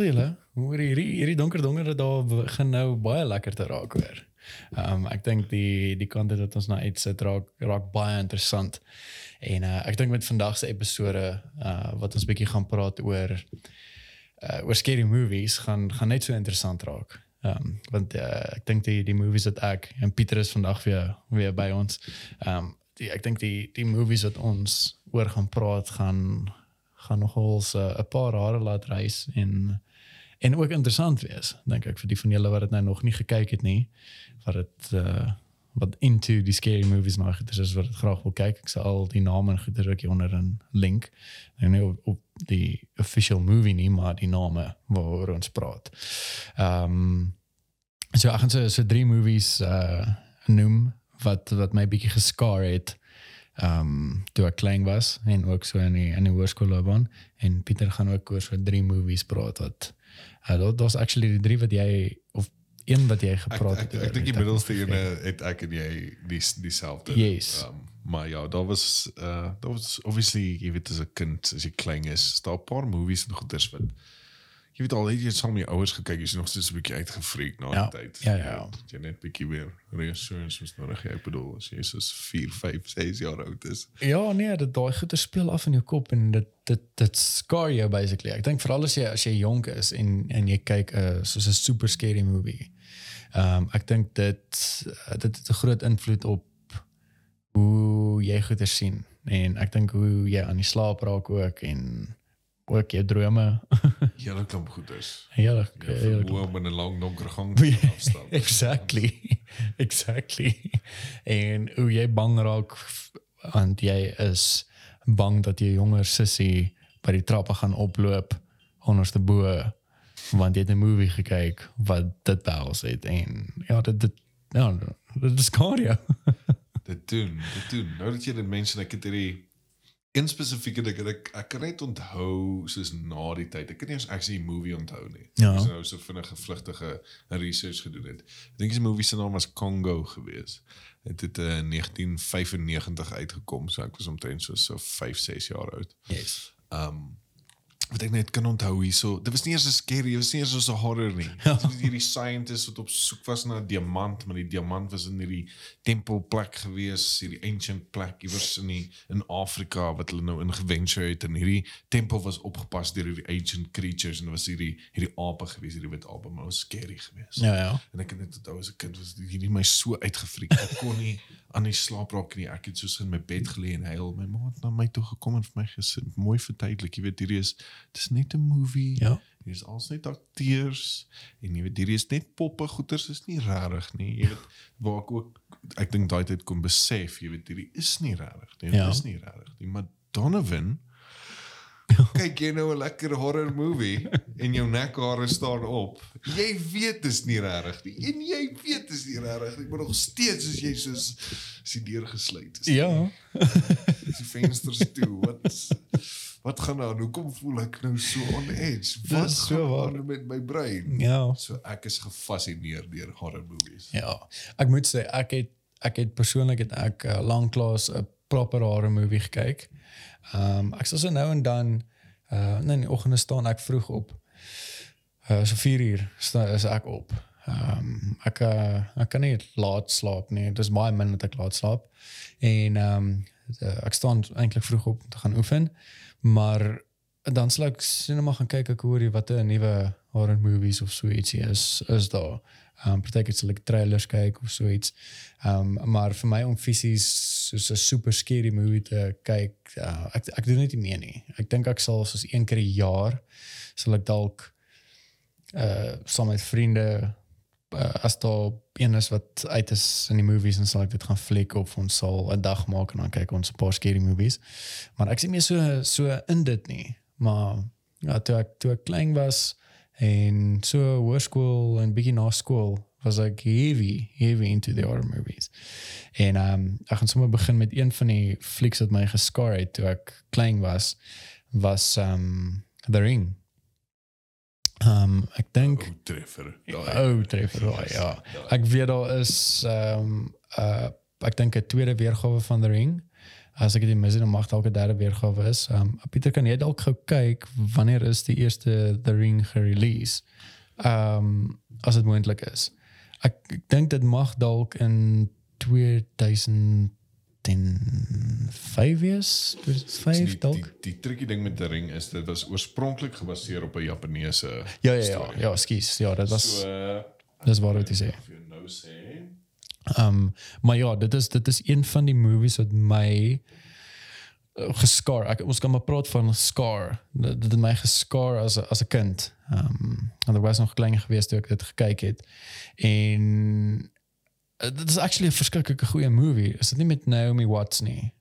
sê julle, hoor hierdie hierdie donker donker daar begin nou baie lekker te raak hoor. Ehm um, ek dink die die kant wat ons nou uitsit raak raak baie interessant. En uh, ek dink met vandag se episode uh wat ons bietjie gaan praat oor uh oor scary movies gaan gaan net so interessant raak. Ehm um, want uh, ek dink die die movies wat ek en Pieter is vandag weer weer by ons. Ehm um, ek dink die die movies wat ons oor gaan praat gaan gaan nogal 'n paar rare laat reis en en ook interessant wees dink ek vir die van julle wat dit nou nog nie gekyk het nie wat dit uh wat into die scary movies nou het is wat dit graag wil kyk. Ek sal al die name gedruk hier onder 'n link. En nie op, op die official movie nie maar die name waaroor ons praat. Ehm um, so ek gaan so so drie movies uh noem wat wat my bietjie geskaar het ehm um, toe ek klein was en ook so in die in die hoërskoolloopbaan en Pieter gaan ook oor so drie movies praat wat uh, dat was actually die drie wat jy of een wat jy gepraat ek, het. ek, ek dink die middelste een het ek en jy die dieselfde. Yes. Um, maar ja, daar was uh daar was obviously jy weet as 'n kind as jy klein is, is daar 'n paar movies en goeders wat jy weet al het jy saam met jou ouers gekyk, jy's nog steeds 'n bietjie uitgefreek na Ja, die tyd. ja, ja. Dat Jy net bietjie weer reassurance moet nodig hê. Ek bedoel, as jy soos 4, 5, 6 jaar oud is. Ja, nee, dit daai goeie speel af in jou kop en dit dit dit scar jou basically. Ek dink veral as jy as jy jonk is en en jy kyk 'n uh, soos 'n super scary movie. Ehm um, ek dink dit uh, dit het 'n groot invloed op hoe jy goeie sien en ek dink hoe jy aan die slaap raak ook en ook jou drome. Hele klomp goeders. Ja, heerlik. Hoe in 'n lang donker gang te afstap. exactly. exactly. En hoe jy bang raak want jy is bang dat jy jonger sussie by die trappe gaan oploop onderste bo want jy het 'n movie gekyk wat dit behels het en ja dit dit ja dit is skaar jou. dit doen, dit doen. Nou dat jy dit mense ek het hierdie een spesifieke ding ek ek kan net onthou soos na die tyd. Ek kan nie eens actually movie onthou nie. Ja. Ek het nou so vinnige vlugtige research gedoen het. Ek dink die movie se naam was Congo gewees. Het het uh, in 1995 uitgekom, so ek was omtrent so so 5, 6 jaar oud. Yes. Um wat ek net kan onthou hierso, dit was nie eers 'n scary, dit was nie eers so 'n horror nie. Ja. Dit was hierdie scientist wat op soek was na 'n diamant, maar die diamant was in hierdie tempelplek gewees, hierdie ancient plek iewers in die in Afrika wat hulle nou ingeventure het en hierdie tempel was opgepas deur hierdie ancient creatures en dit was hierdie hierdie ape gewees, hierdie wit ape, maar was scary geweest. Ja ja. En ek het net onthou as 'n kind was hierdie my so uitgefriek. Ek kon nie aan die slaap raak nie. Ek het soos in my bed gelê en huil. My ma het na my toe gekom en vir my gesê, mooi verduidelik, jy weet hierdie is dis net 'n movie. Ja. Hier is alles net akteurs en jy weet hierdie is net poppe goeters is nie regtig nie. Jy weet waar ek ook ek dink daai tyd kon besef, jy weet hierdie is nie regtig nie. Dit Ja. is nie regtig nie. Maar Donovan kyk jy nou 'n lekker horror movie en jou nekhare staan op. Jy weet dis nie regtig nie. En jy weet dis nie regtig nie. Maar nog steeds is jy soos as die deur gesluit is. Ja. Is die vensters toe. Wat wat gaan aan? Hoekom voel ek nou so on edge? Wat Dis so waar. met my brein? Ja. So ek is gefassineer deur horror movies. Ja. Ek moet sê ek het ek het persoonlik het ek uh, lanklaas 'n proper horror movie gekyk. Ehm um, ek sal so nou en dan uh nee, in die oggende staan ek vroeg op. Uh so 4 uur is ek op. Ehm um, ek uh, ek kan nie laat slaap nie. Dit is baie min dat ek laat slaap. En ehm um, ek staan eintlik vroeg op om te gaan oefen, maar dan sal ek sinema gaan kyk ek hoor jy wat 'n nuwe horror movies of so ietsie is is daar. Ehm um, partykeer sal ek trailers kyk of so iets. Ehm um, maar vir my om fisies soos 'n super scary movie te kyk, uh, ek ek doen dit nie meer nie. Ek dink ek sal soos een keer 'n jaar sal ek dalk uh saam met vriende uh, as daar een is wat uit is in die movies en sal ek dit gaan fliek of ons sal 'n dag maak en dan kyk ons 'n paar scary movies. Maar ek nie meer so so in dit nie. Maar ja, toe ek toe ek klein was en so hoërskool en bietjie na skool was ek heavy heavy into the horror movies. En ehm um, ek gaan sommer begin met een van die flieks wat my geskaar het toe ek klein was was ehm um, The Ring. Ehm um, ek dink O, treffer. Oh, treffer, ja, ja. Ek weet daar is ehm um, uh ek dink 'n tweede weergawe van The Ring. As ek dit mis dan mag dalk 'n derde weergawe is. Ehm um, Pieter kan jy dalk gou kyk wanneer is die eerste The Ring gerelease? Ehm um, as dit moontlik is. Ek, ek dink dit mag dalk in 2000 5 years, 2005 die, die, dalk. die tricky ding met die ring is dit was oorspronklik gebaseer op 'n Japaneese Ja ja ja, storie. ja, skus. Ja, dit was so uh, dis waar wat jy sê. nou sê um, maar ja, dit is dit is een van die movies wat my uh, geskaar. Ek ons kan maar praat van scar. Dit dit het my geskaar as as 'n kind. Ehm um, en er was nog klein gewees toe ek dit gekyk het. En uh, dit is actually 'n verskriklike goeie movie. Is dit nie met Naomi Watts nie?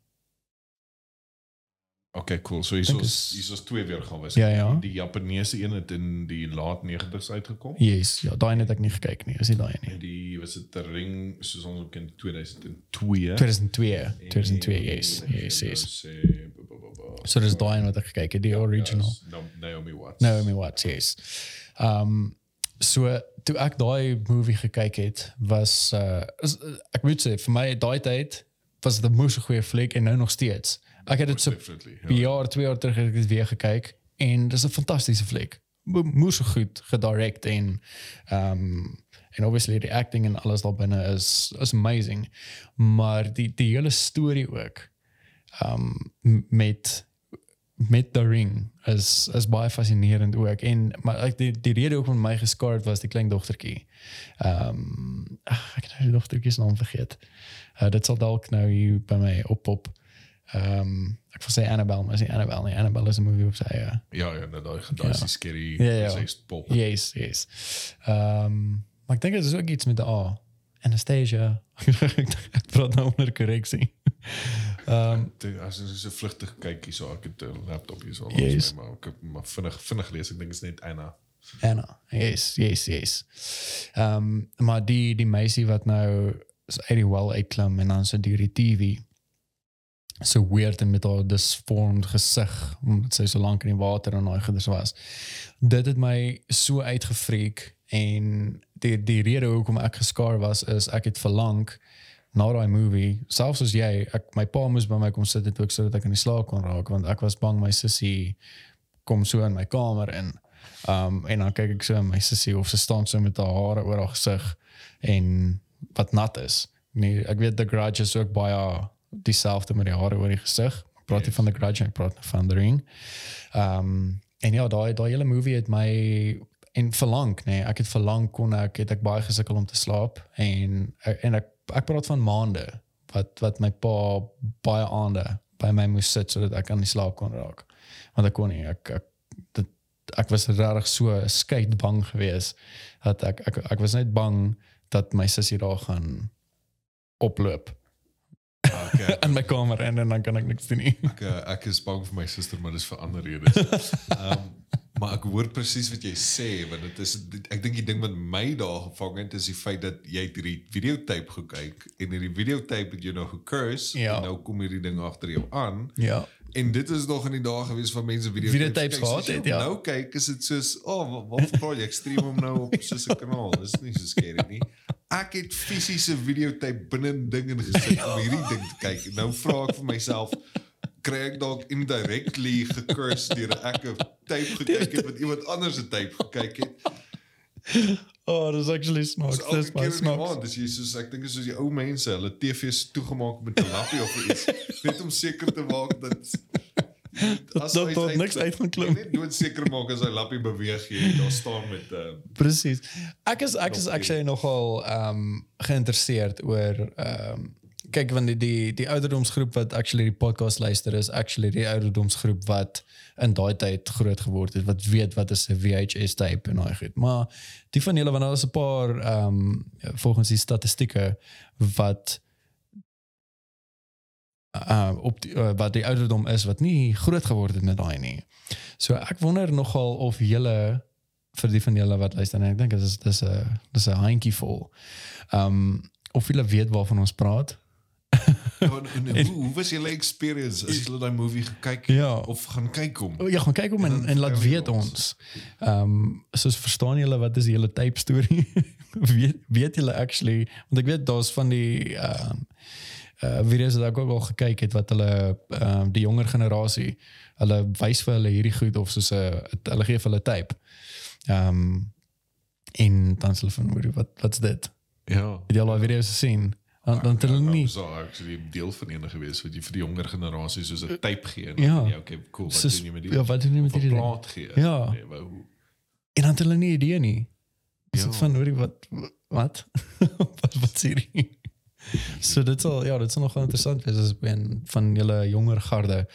Okay, cool. So hier Dink is is- hier is twee weergawe. Ja, ja. Die, Japaneese een het in die laat 90's uitgekom. Yes, ja, daai het ek nie gekyk nie. Is nie daai nie. En die was dit ring soos ons ook in 2002. 2002. 2002, En yes. Yes, nou yes. So dis daai een wat ek gekyk het, die original. Ja, is Na- Naomi Watts. Naomi Watts, yes. Um so toe ek daai movie gekyk het, was uh is, ek moet sê vir my daai tyd was dit 'n moeë goeie fliek en nou nog steeds. Ek het dit so ja. jaar, twee jaar terug het ek dit weer gekyk en dis 'n fantastiese fliek. Mo- Moes so goed gedirect en um en obviously die acting en alles daar binne is is amazing. Maar die die hele storie ook um m- met met the ring is is baie fascinerend ook en maar ek die die rede hoekom my geskaar het was die klein dogtertjie. Ehm um, ek het nou die dogtertjie se naam vergeet. Uh, dit sal dalk nou hier by my oppop. Ehm um, ek wil sê Annabelle, maar is nie Annabelle nie. Annabelle is 'n movie op sy eie. Ja, ja, nou daai daai is die scary Ja, ja. pop. Yes, yes. Ehm um, maar ek dink dit is ook iets met de A. Anastasia. ek praat nou onder korreksie. Ehm um, As jy so vlugtig kyk hier so ek het 'n laptop hier so Yes. maar ek heb maar vinnig vinnig lees ek dink is net Anna. Anna. Yes, yes, yes. Ehm um, maar die die meisie wat nou is uit die wel uitklim en dan so deur die TV so weird en met haar disformed gesig omdat sy so lank in die water en daai goeders was. Dit het my so uitgefreek en die die rede hoekom ek geskaar was is ek het verlang na daai movie, selfs as jy, ek my pa moes by my kom sit het ook sodat ek in die slaap kon raak want ek was bang my sussie kom so in my kamer in. Um en dan kyk ek so my sussie of sy staan so met haar hare oor haar gesig en wat nat is. Nee, ek weet The Grudge is ook baie dieselfde met die hare oor die gesig. Ek praat nie van The Grudge, ek praat van The Ring. Um en ja, daai daai hele movie het my en verlang, nee, ek het verlang kon ek het ek baie gesukkel om te slaap en en ek ek praat van maande wat wat my pa baie aande by my moes sit sodat ek aan die slaap kon raak. Want ek kon nie ek ek dit ek was regtig so skei bang geweest dat ek ek ek was net bang dat my sussie daar gaan oploop Okay. in my kamer en, en dan kan ek niks doen nie. Ek ek is bang vir my suster, maar dis vir ander redes. Ehm maar ek hoor presies wat jy sê, want dit is ek dink die ding wat my daar gevang het is die feit dat jy hierdie videotape gekyk en hierdie videotape het jou nou gecurse Ja. en nou kom hierdie ding agter jou aan. Ja. En dit is nog in die dae gewees van mense videotapes Videotapes gehad jy het, ja. Nou kyk is dit soos, "Oh, wat wat vir projek stream hom nou op so 'n kanaal." Dis nie so skerry nie. Ek het fisiese videotape binne 'n ding in gesit om hierdie ding te kyk. Nou vra ek vir myself, kry ek dalk indirectly gecurse deur ek 'n tape gekyk het wat iemand anders se tape gekyk het. Oh, that's actually That's keer my smart. maand, dis jy soos ek dink is soos die ou mense, hulle TV's toegemaak met 'n lappie of iets, net om seker te maak dat Dat dat niks uit gaan klim. Net dood seker maak as hy lappie beweeg jy daar staan met uh, Presies. Ek is ek is actually nogal ehm um, geïnteresseerd oor ehm um, kyk want die die die ouderdomsgroep wat actually die podcast luister is actually die ouderdomsgroep wat in daai tyd groot geword het wat weet wat is 'n VHS tape en daai goed. Maar die van julle want daar is 'n paar ehm um, volgens die statistieke wat uh op die, uh, wat die ouderdom is wat nie groot geword het met daai nie. So ek wonder nogal of julle vir die van julle wat luister en ek dink dit is dis 'n dis 'n handjie vol. Um of julle weet waarvan ons praat. en, en, en, hoe, hoe was julle experience as julle daai movie gekyk Ja. of gaan kyk hom? Ja, gaan kyk hom en En en laat weet ons. ons. Um soos verstaan julle wat is die hele tape storie? weet weet julle actually want ek weet daar's van die um uh video's wat ek ook al gekyk het wat hulle ehm um, die jonger generasie hulle wys vir hulle hierdie goed of soos 'n hulle gee vir hulle tape. Ehm um, en dan sê hulle van "Hoerie, wat wat's dit? Ja. Het jy al daai video's gesien? Dan dan het hulle nie So actually deel van een gewees wat jy vir die jonger generasie soos 'n tape gee en Ja. ja, okay, cool. Wat soos- doen jy met die ja, wat doen jy met ding? plaat gee? Ja. Nee, wou En dan het hulle nie idee nie. Is Ja. dit van hoerie wat wat wat wat sê jy? So dit sal ja, dit sal nog wel interessant wees as ben van julle jonger garde.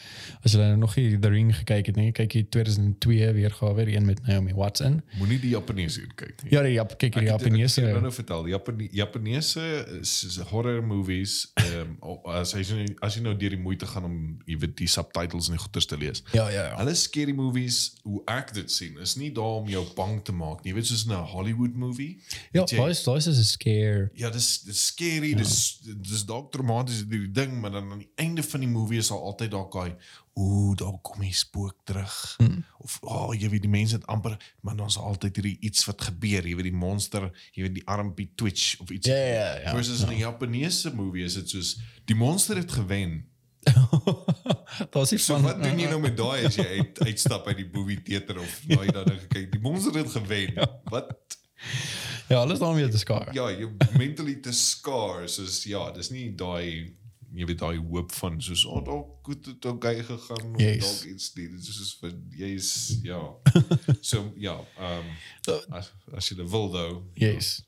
As julle nou nog nie The Ring gekyk het nie, kyk jy 2002 weergawe, die een met Naomi Watson. moenie die Japaneese hier kyk nie. Ja, die Jap kyk Ek het- ek het jou nou Japaneese. vertel, Japane Japaneese horror movies. Ehm um, as jy nou- as jy nou deur die moeite gaan om jy weet die subtitles en die goeters te lees. Ja, ja, ja. Hulle scary movies, hoe ek dit sien, is nie daar om jou bang te maak nie. Jy weet soos 'n Hollywood movie. Ja, jy- daai is daai is 'n scare. Ja, dis dis scary, ja. Dis dis dalk traumaties die ding, maar dan aan die einde van die movie is daar altyd dalk daai ooh, daar kom die spook terug. Mm. Of oh, jy weet die mense het amper, maar dan's altyd hierdie iets wat gebeur, jy weet die monster, jy weet die armpie twitch of iets. Ja, ja, ja, Versus in 'n Japaneese movie is dit soos die monster het gewen. Daar's iets So van wat doen jy nou met daai as jy uit, uitstap uit die movie teater of daai dan kyk, die monster het gewen. Wat Ja, alles daarom weer te skaar. ja, jy mentally te scar soos ja, dis nie daai jy weet daai hoop van soos oh dalk goed het okay gegaan of Yes. dalk iets nie. Dit is soos vir jy's ja. so ja, ehm So- as as jy dit wil though. Yes.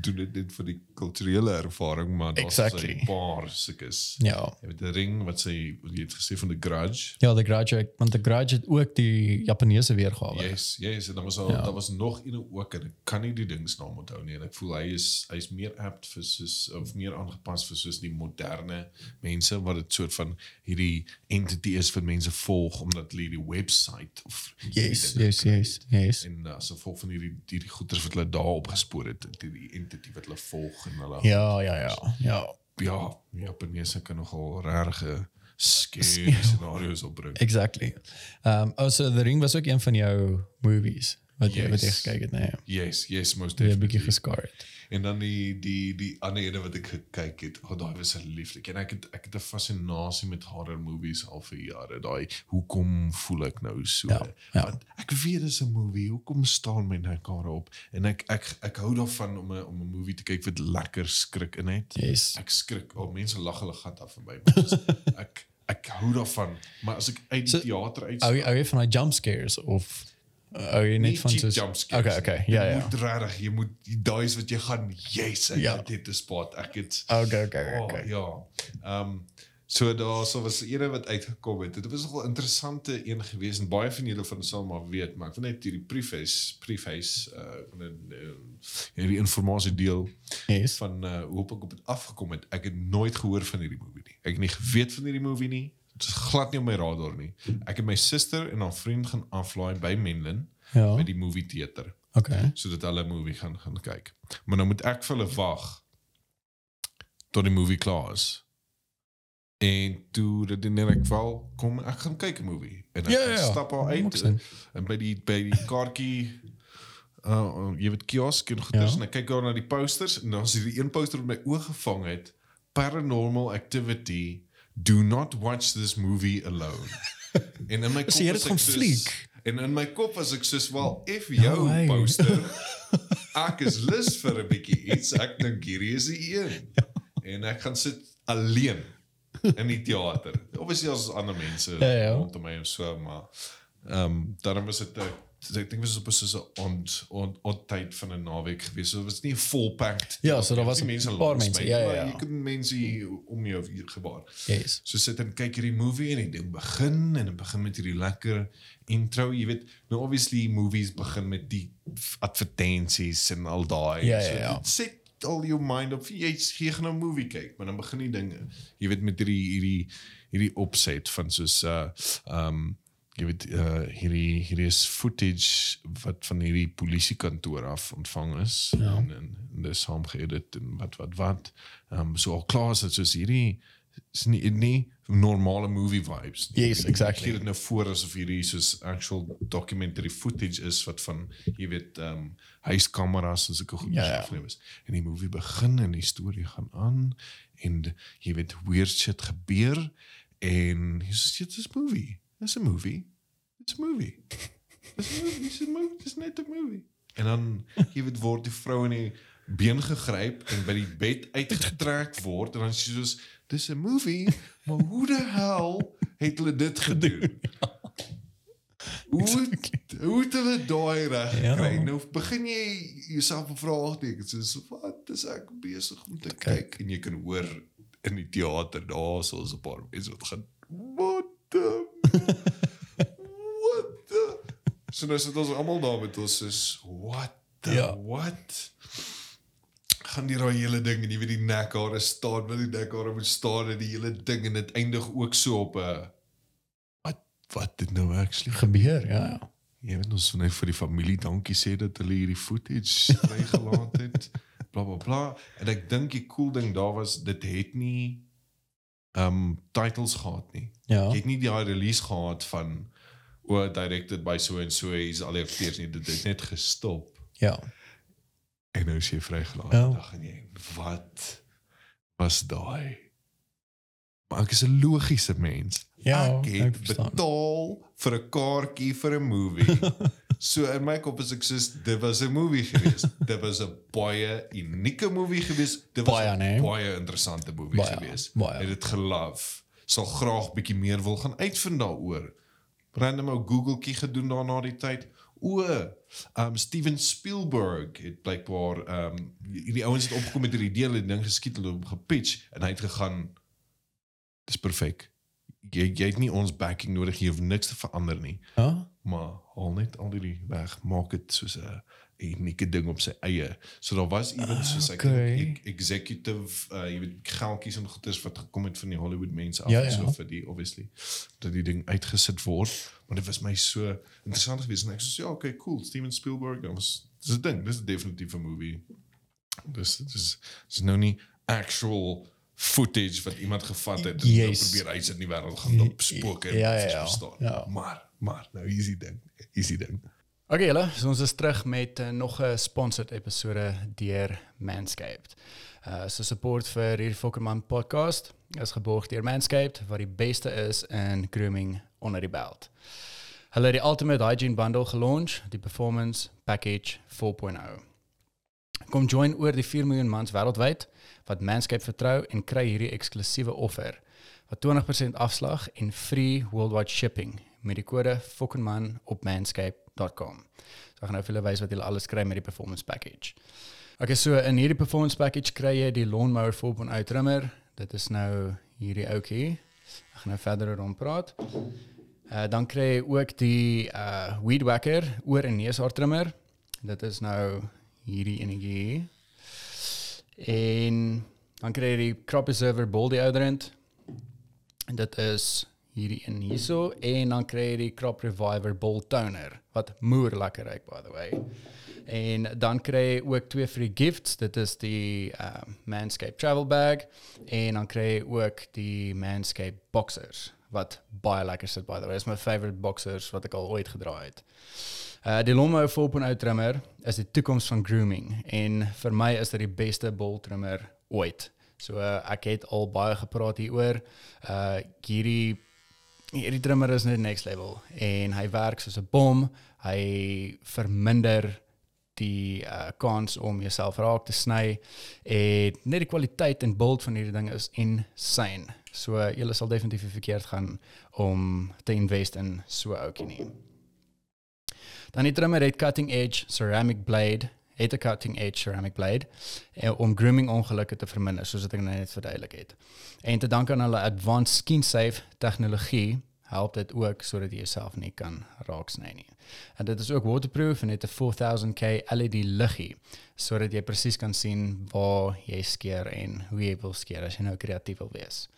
Doen dit net vir die kulturele ervaring maar daar's Exactly. 'n paar sulkes. Ja. Jy weet die ring wat sy jy het gesê van die grudge. Ja, The Grudge, ek- want The Grudge het ook die Japaneese weergawe. Yes, yes, en dan was al, Ja. daar was nog een ook en ek kan nie die dingsnaam onthou nie en ek voel hy is hy is meer apt vir soos of meer aangepas vir soos die moderne mense wat dit soort van hierdie entity is vir mense volg omdat hulle die website of Yes, yes, yes, kry. yes. en uh, so volg van hierdie hierdie goeters wat hulle daar opgespoor het die entity wat hulle volg en hulle Ja, ja, ja. Ja. ja Japaneese kan nogal regte scary scenario's opbring Exactly. Um also The Ring was ook een van jou movies wat jy wat jy Yes. gekyk het, nee. yes yes most Jy 'n definitely bietjie geskaar het. En dan die die die ander ene wat ek gekyk het, oh, daai was lieflik. En ek het ek het 'n fascinasie met horror movies al vir jare. Daai hoekom voel ek nou so? Ja, ja. Want ek weet dis 'n movie. Hoekom staan my nek daarop? En ek ek ek hou daarvan om 'n om 'n movie te kyk wat lekker skrik in het. Yes. Ek skrik. Oh, mense lag hulle gat af vir my. dis- ek ek hou daarvan. Maar as ek uit die So, teater uit hou jy van daai jump scares of hou jy net van soos scares Okay, okay. Ja, Jy ja. moet regtig, jy moet daai is wat jy gaan, yes, ek Ja. het dit te spot. Ek het Okay, okay, Oh, okay. ja. Ehm um, so daar so was ene wat uitgekom het. Dit was nogal interessante een gewees en baie van julle van sal maar weet, maar ek wil net hierdie preface preface uh, uh hierdie inligting deel Yes. van uh, hoe op ek op dit afgekom het. Ek het nooit gehoor van hierdie movie nie. Ek het nie geweet van hierdie movie nie. Dit is glad nie op my radar nie. Ek het my suster en haar vriend gaan aflaai by Menlyn Ja. by die movie teater Okay. sodat hulle 'n movie gaan gaan kyk. Maar nou moet ek vir hulle wag tot die movie klaar is. En toe dit net ek wel kom ek gaan kyk 'n movie en ek Ja, ja, ja. stap al uit en, en by die by die kaartjie uh jy weet kiosk en goeders Ja. en ek kyk daar na die posters en dan is hierdie een poster wat my oog gevang het paranormal activity do not watch this movie alone. en in my kop So jy het dit gaan fliek? En in my kop was ek soos wel if jou hey. poster ek is lus vir 'n bietjie iets. Ek dink hierdie is die een. En ek gaan sit alleen in die teater. Obviously as ander mense Ja, ja. rondom my en so, maar ehm um, daarom was dit 'n ek dink was op so 'n ont ont ont tyd van 'n naweek gewees. So dit was nie vol packed. Ja, so daar was nie een paar mense, ja, ja, maar ja. Jy kan mense om jou hier gebaar. Yes. So sit en kyk hierdie movie en die ding begin en dit begin met hierdie lekker intro, jy weet, nou obviously movies begin met die advertensies en al daai. Ja, ja, so ja. dit Set al jou mind op jy gee gaan 'n movie kyk, maar dan begin die dinge. Jy weet met hierdie hierdie hierdie opset van soos uh um jy weet uh hierdie hierdie is footage wat van hierdie polisiekantoor af ontvang is Ja. en, en, en dis saamgeëdit en wat wat wat. Um so al klaar is dit soos hierdie is nie nie normale movie vibes. nie. Yes, exactly. Dit nou voor asof hierdie soos actual documentary footage is wat van jy weet ehm um, huiskameras en sulke goed Ja, ja. gefilm is. En die movie begin en die storie gaan aan en jy weet weird shit gebeur en dis dit is movie. Dis 'n movie. It's a movie. It's a movie. It's a movie. It's net 'n movie. En dan jy weet word die vrou in die been gegryp en by die bed uitgetrek word en dan is sy soos dis 'n movie, maar hoe die hel het hulle dit gedoen? Hoe hoe het hulle daai reg Ja. gekry? Nou begin jy jouself 'n vraag teken soos wat is ek besig om te kyk en jy kan hoor in die teater daar so 'n paar mense wat gaan the what the So nou sit ons almal daar met ons is what the Ja. what gaan die daai hele ding en jy weet die nekhare staan wat die nekhare moet staan en die hele ding en dit eindig ook so op 'n wat wat dit nou actually Gebeur, ja. ja. Jy weet ons net vir die familie dankie sê dat hulle hierdie footage vrygelaat het. bla bla bla. En ek dink die cool ding daar was dit het nie um titles gehad nie. Ja. Jy het nie die release gehad van o directed by so en so is al die akteurs nie. Dit het net gestop. Ja. En nou is jy vrygelaat. Ja. Dan gaan jy wat was daai? Maar ek is 'n logiese mens. Ja, ek ek het verstaan. betaal vir 'n kaartjie vir 'n movie. so in my kop is ek soos dit was 'n movie geweest. dit was 'n baie unieke movie geweest. Dit was Baie, nee. baie interessante movie Baie, geweest. baie. Het dit gelove. Sal graag bietjie meer wil gaan uitvind daaroor. Random ou Googletjie gedoen daarna die tyd. O, um Steven Spielberg het blykbaar um hierdie ouens het opgekom met hierdie het die ding geskiet, hulle het hom gepitch en hy het gegaan dis perfek. Jy jy het nie ons backing nodig, jy hoef niks te verander nie, Ja. maar haal net al die weg, maak dit soos 'n unieke ding op sy eie. So daar was iemand soos ek Okay. dink ek executive uh jy weet geldjies en goeders wat gekom het van die Hollywood mense af Ja, ja. so vir die obviously dat die ding uitgesit word, maar dit was my so interessant geweest en ek sê ja, okay, cool, Steven Spielberg, dat was dis 'n ding, dis definitief 'n movie. Dus dit is dis nou nie actual footage wat iemand gevat het en Yes. yes. probeer uit in die wêreld gaan op spook en Ja, ja, ja. bestaan. Ja. Maar maar nou easy ding. Easy ding. Okay julle, so ons is terug met uh, nog 'n sponsored episode deur Manscaped. Uh so support vir hierdie Fokkerman podcast is geborg deur Manscaped wat die beste is in grooming onder die belt. Hulle het die Ultimate Hygiene Bundle gelaunch, die Performance Package 4.0. Kom join oor die 4 miljoen mans wêreldwyd wat Manscaped vertrou en kry hierdie eksklusiewe offer wat 20% afslag en free worldwide shipping met die kode FOKKENMAN op manscaped.com. So ek gaan nou vir julle wys wat julle alles kry met die performance package. Okay, so in hierdie performance package kry jy die lawnmower 4.0 trimmer. Dit is nou hierdie ouetjie. Ek gaan nou verder oor praat. Uh dan kry jy ook die uh weed whacker oor en neushaar trimmer. Dit is nou hierdie enetjie. En dan kry jy die crop preserver ball deodorant. En dit is hierdie een hierso en dan kry jy die crop reviver ball toner wat moer lekker ruik by the way. En dan kry jy ook twee free gifts. Dit is die um, Manscaped travel bag en dan kry jy ook die Manscaped boxers wat baie lekker sit by the way. Dis my favorite boxers wat ek al ooit gedra het. Uh die Lomo 4.0 trimmer is die toekoms van grooming en vir my is dit die beste bol trimmer ooit. So uh, ek het al baie gepraat hieroor. Uh hierdie hierdie trimmer is net next level en hy werk soos 'n bom. Hy verminder die uh, kans om jouself raak te sny en net die kwaliteit en beeld van hierdie ding is insane. So jy sal definitief verkeerd gaan om te invest in so 'n ouetjie nie. Dan die trimmer het cutting edge ceramic blade, het 'n cutting edge ceramic blade eh, om grooming ongelukke te verminder, soos wat ek nou net verduidelik het. En te danke aan hulle advanced skin safe tegnologie help dit ook sodat jy jouself nie kan raaksny nie. En dit is ook waterproof en het 'n 4000K LED liggie sodat jy presies kan sien waar jy skeer en hoe jy wil skeer as jy nou kreatief wil wees.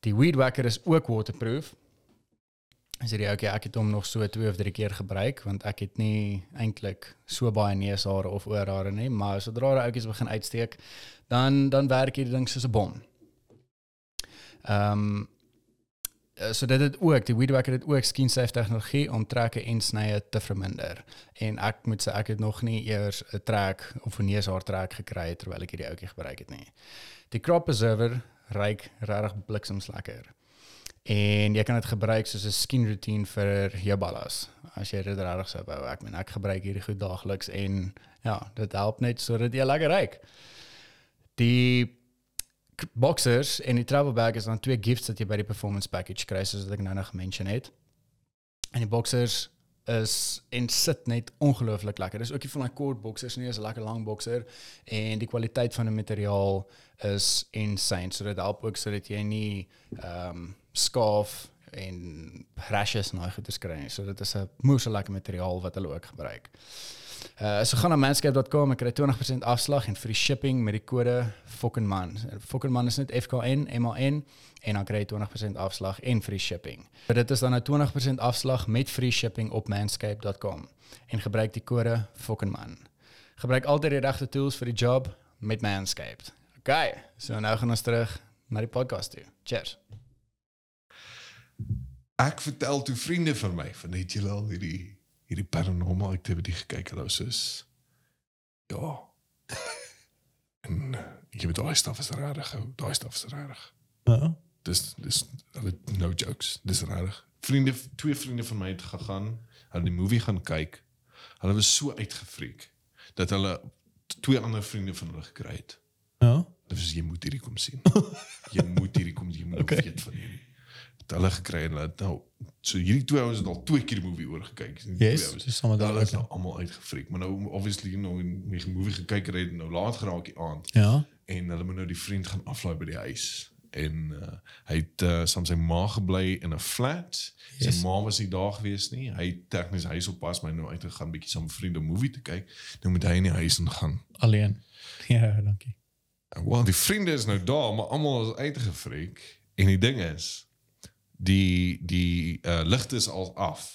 Die weed whacker is ook waterproof. Sê jy okay, ek het hom nog so twee of drie keer gebruik want ek het nie eintlik so baie neushare of oorhare nie, maar sodra die oudjies begin uitsteek, dan dan werk hierdie ding soos 'n bom. Ehm um, so dit het ook die Weedwacker het ook skin safe tegnologie om trekke en snye te verminder. En ek moet sê ek het nog nie eers 'n trek of 'n neushaar trek gekry terwyl ek hierdie ouetjie gebruik het nie. Die crop preserver ryk regtig bliksems lekker. En jy kan dit gebruik soos 'n skin routine vir jou ballas. As jy dit regtig sou wou. Ek meen ek gebruik hierdie goed daagliks en ja, dit help net sodat jy lekker ryk. Die boxers en die travel bag is dan twee gifts wat jy by die performance package kry soos wat ek nou nog gemention het. En die boxers is en sit net ongelooflik lekker. Dis ook nie van daai kort boxers nie, is 'n lekker lang boxer en die kwaliteit van die materiaal is insane. So dit help ook sodat jy nie ehm um, skaaf en rashes en daai goeie kry nie. So dit is 'n moeë lekker materiaal wat hulle ook gebruik. Uh so gaan na manscape.com en kry 20% afslag en free shipping met die kode FOKKENMAN. FOKKENMAN is net FKN M A N en dan kry jy 20% afslag en free shipping. Maar dit is dan nou 20% afslag met free shipping op manscape.com en gebruik die kode FOKKENMAN. Gebruik altyd die regte tools vir die job met Manscaped. Okay, so nou gaan ons terug na die podcast toe. Cheers. Ek vertel toe vriende van my van net julle al hierdie hierdie paranormal activity gekyk hulle soos ja. en jy weet daai staf is regtig daai staf is regtig. Ja. Dis dis hulle no jokes. Dis regtig. Vriende twee vriende van my het gegaan, hulle die movie gaan kyk. Hulle was so uitgefreek dat hulle twee ander vriende van hulle gekry het. Ja. Dit is jy moet hierdie kom sien. jy moet hierdie kom, jy moet okay. weet van hierdie. Het hulle gekry en hulle het nou so hierdie twee ouens het al twee keer die movie oor gekyk. Yes, dis sommer Hulle is nou almal uitgefreek, maar nou obviously nou in die movie gekyk het het nou laat geraak die aand Ja. en hulle moet nou die vriend gaan aflaai by die huis. En uh, hy het uh, saam sy ma gebly in 'n flat. Yes. Sy ma was nie daar gewees nie. Hy tegnies huis op pas my nou uitgegaan bietjie saam vriende movie te kyk. Nou moet hy in die huis ingaan. Alleen. Ja, dankie. Want die vriende is nou daar, maar almal is uitgefreek en die ding is die die uh, ligte is al af.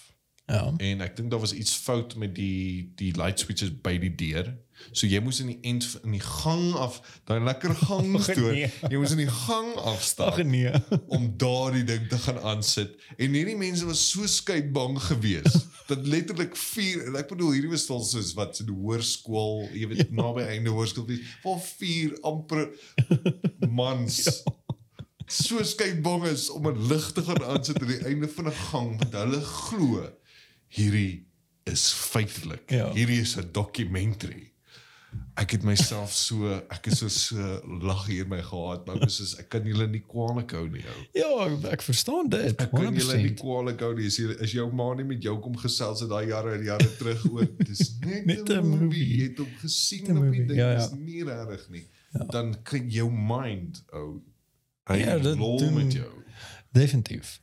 Ja. En ek dink daar was iets fout met die die light switches by die deur. So jy moes in die end in die gang af, daai lekker gang stoor. nee. Jy moes in die gang afstap Ag nee. om daardie ding te gaan aansit. En hierdie mense was so skei bang geweest dat letterlik vier en ek bedoel hierdie was al soos wat so 'n hoërskool, jy weet ja. naby einde hoërskool waar vier amper mans ja. So skei bang is om 'n lig te gaan aansit aan die einde van 'n gang want hulle glo hierdie is feitelik. Ja. Hierdie is 'n dokumentary. Ek het myself so ek is so so lag hier my gehad, maar ek was soos ek kan julle nie kwaadlik hou nie ou. Ja, ek verstaan dit. Ek kan julle nie 100%. kwaadlik hou nie. As jy is jou ma nie met jou kom gesels het daai jare en jare terug ook. Dis net, Net 'n movie. movie. Jy het hom gesien op die ding. ja, ja. Dis nie regtig nie. Dan kan jou mind ou hy Ja, dit lol doen- met jou. Definitief.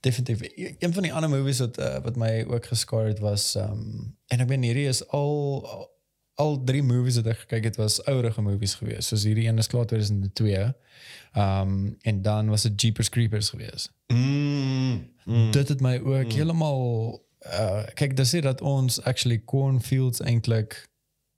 Definitief. E- Een van die ander movies wat uh, wat my ook geskaar het was um en ek weet hierdie is al al- drie movies wat ek gekyk het was ouerige movies geweest. Soos hierdie een is klaar 2002. Um en dan was dit Jeepers Creepers geweest. Mm, mm. Dit het my ook heeltemal uh kyk dis sê dat ons actually cornfields eintlik uh,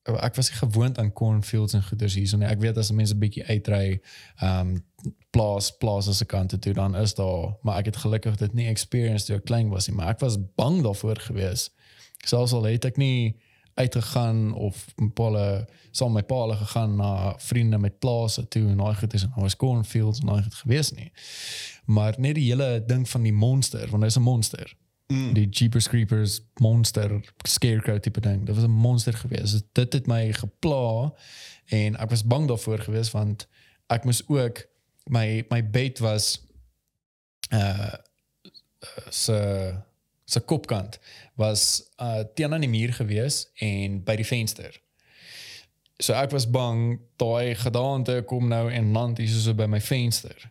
ek was nie gewoond aan cornfields en goeders hierso nie. Ek weet as mense 'n bietjie uitry um plaas plaas as 'n kant toe dan is daar, maar ek het gelukkig dit nie experience toe ek klein was nie, maar ek was bang daarvoor gewees. Selfs al het ek nie uitgegaan of palle saam met paal gegaan na vriende met plase toe en daai goed is en daar was cornfields en daai goed gewees nie. Maar net die hele ding van die monster, want hy's 'n monster. Mm. Die Jeepers Creepers monster scarecrow tipe ding. Dit was 'n monster gewees. Dit het my gepla en ek was bang daarvoor gewees want ek moes ook my my bed was uh se se kopkant was uh teen aan die muur gewees en by die venster. So ek was bang daai gedaante kom nou en land hier so by my venster.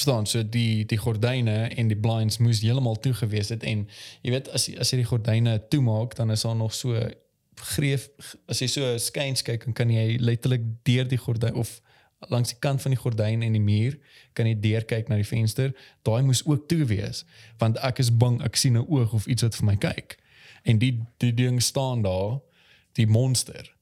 Verstaan, so die die gordyne en die blinds moes heeltemal toe gewees het en jy weet as as jy die gordyne toemaak dan is daar nog so greef as jy so skuins kyk dan kan jy letterlik deur die gordyn of langs die kant van die gordyn en die muur kan jy deur kyk na die venster. Daai moes ook toe wees want ek is bang ek sien 'n oog of iets wat vir my kyk. En die die ding staan daar, die monster.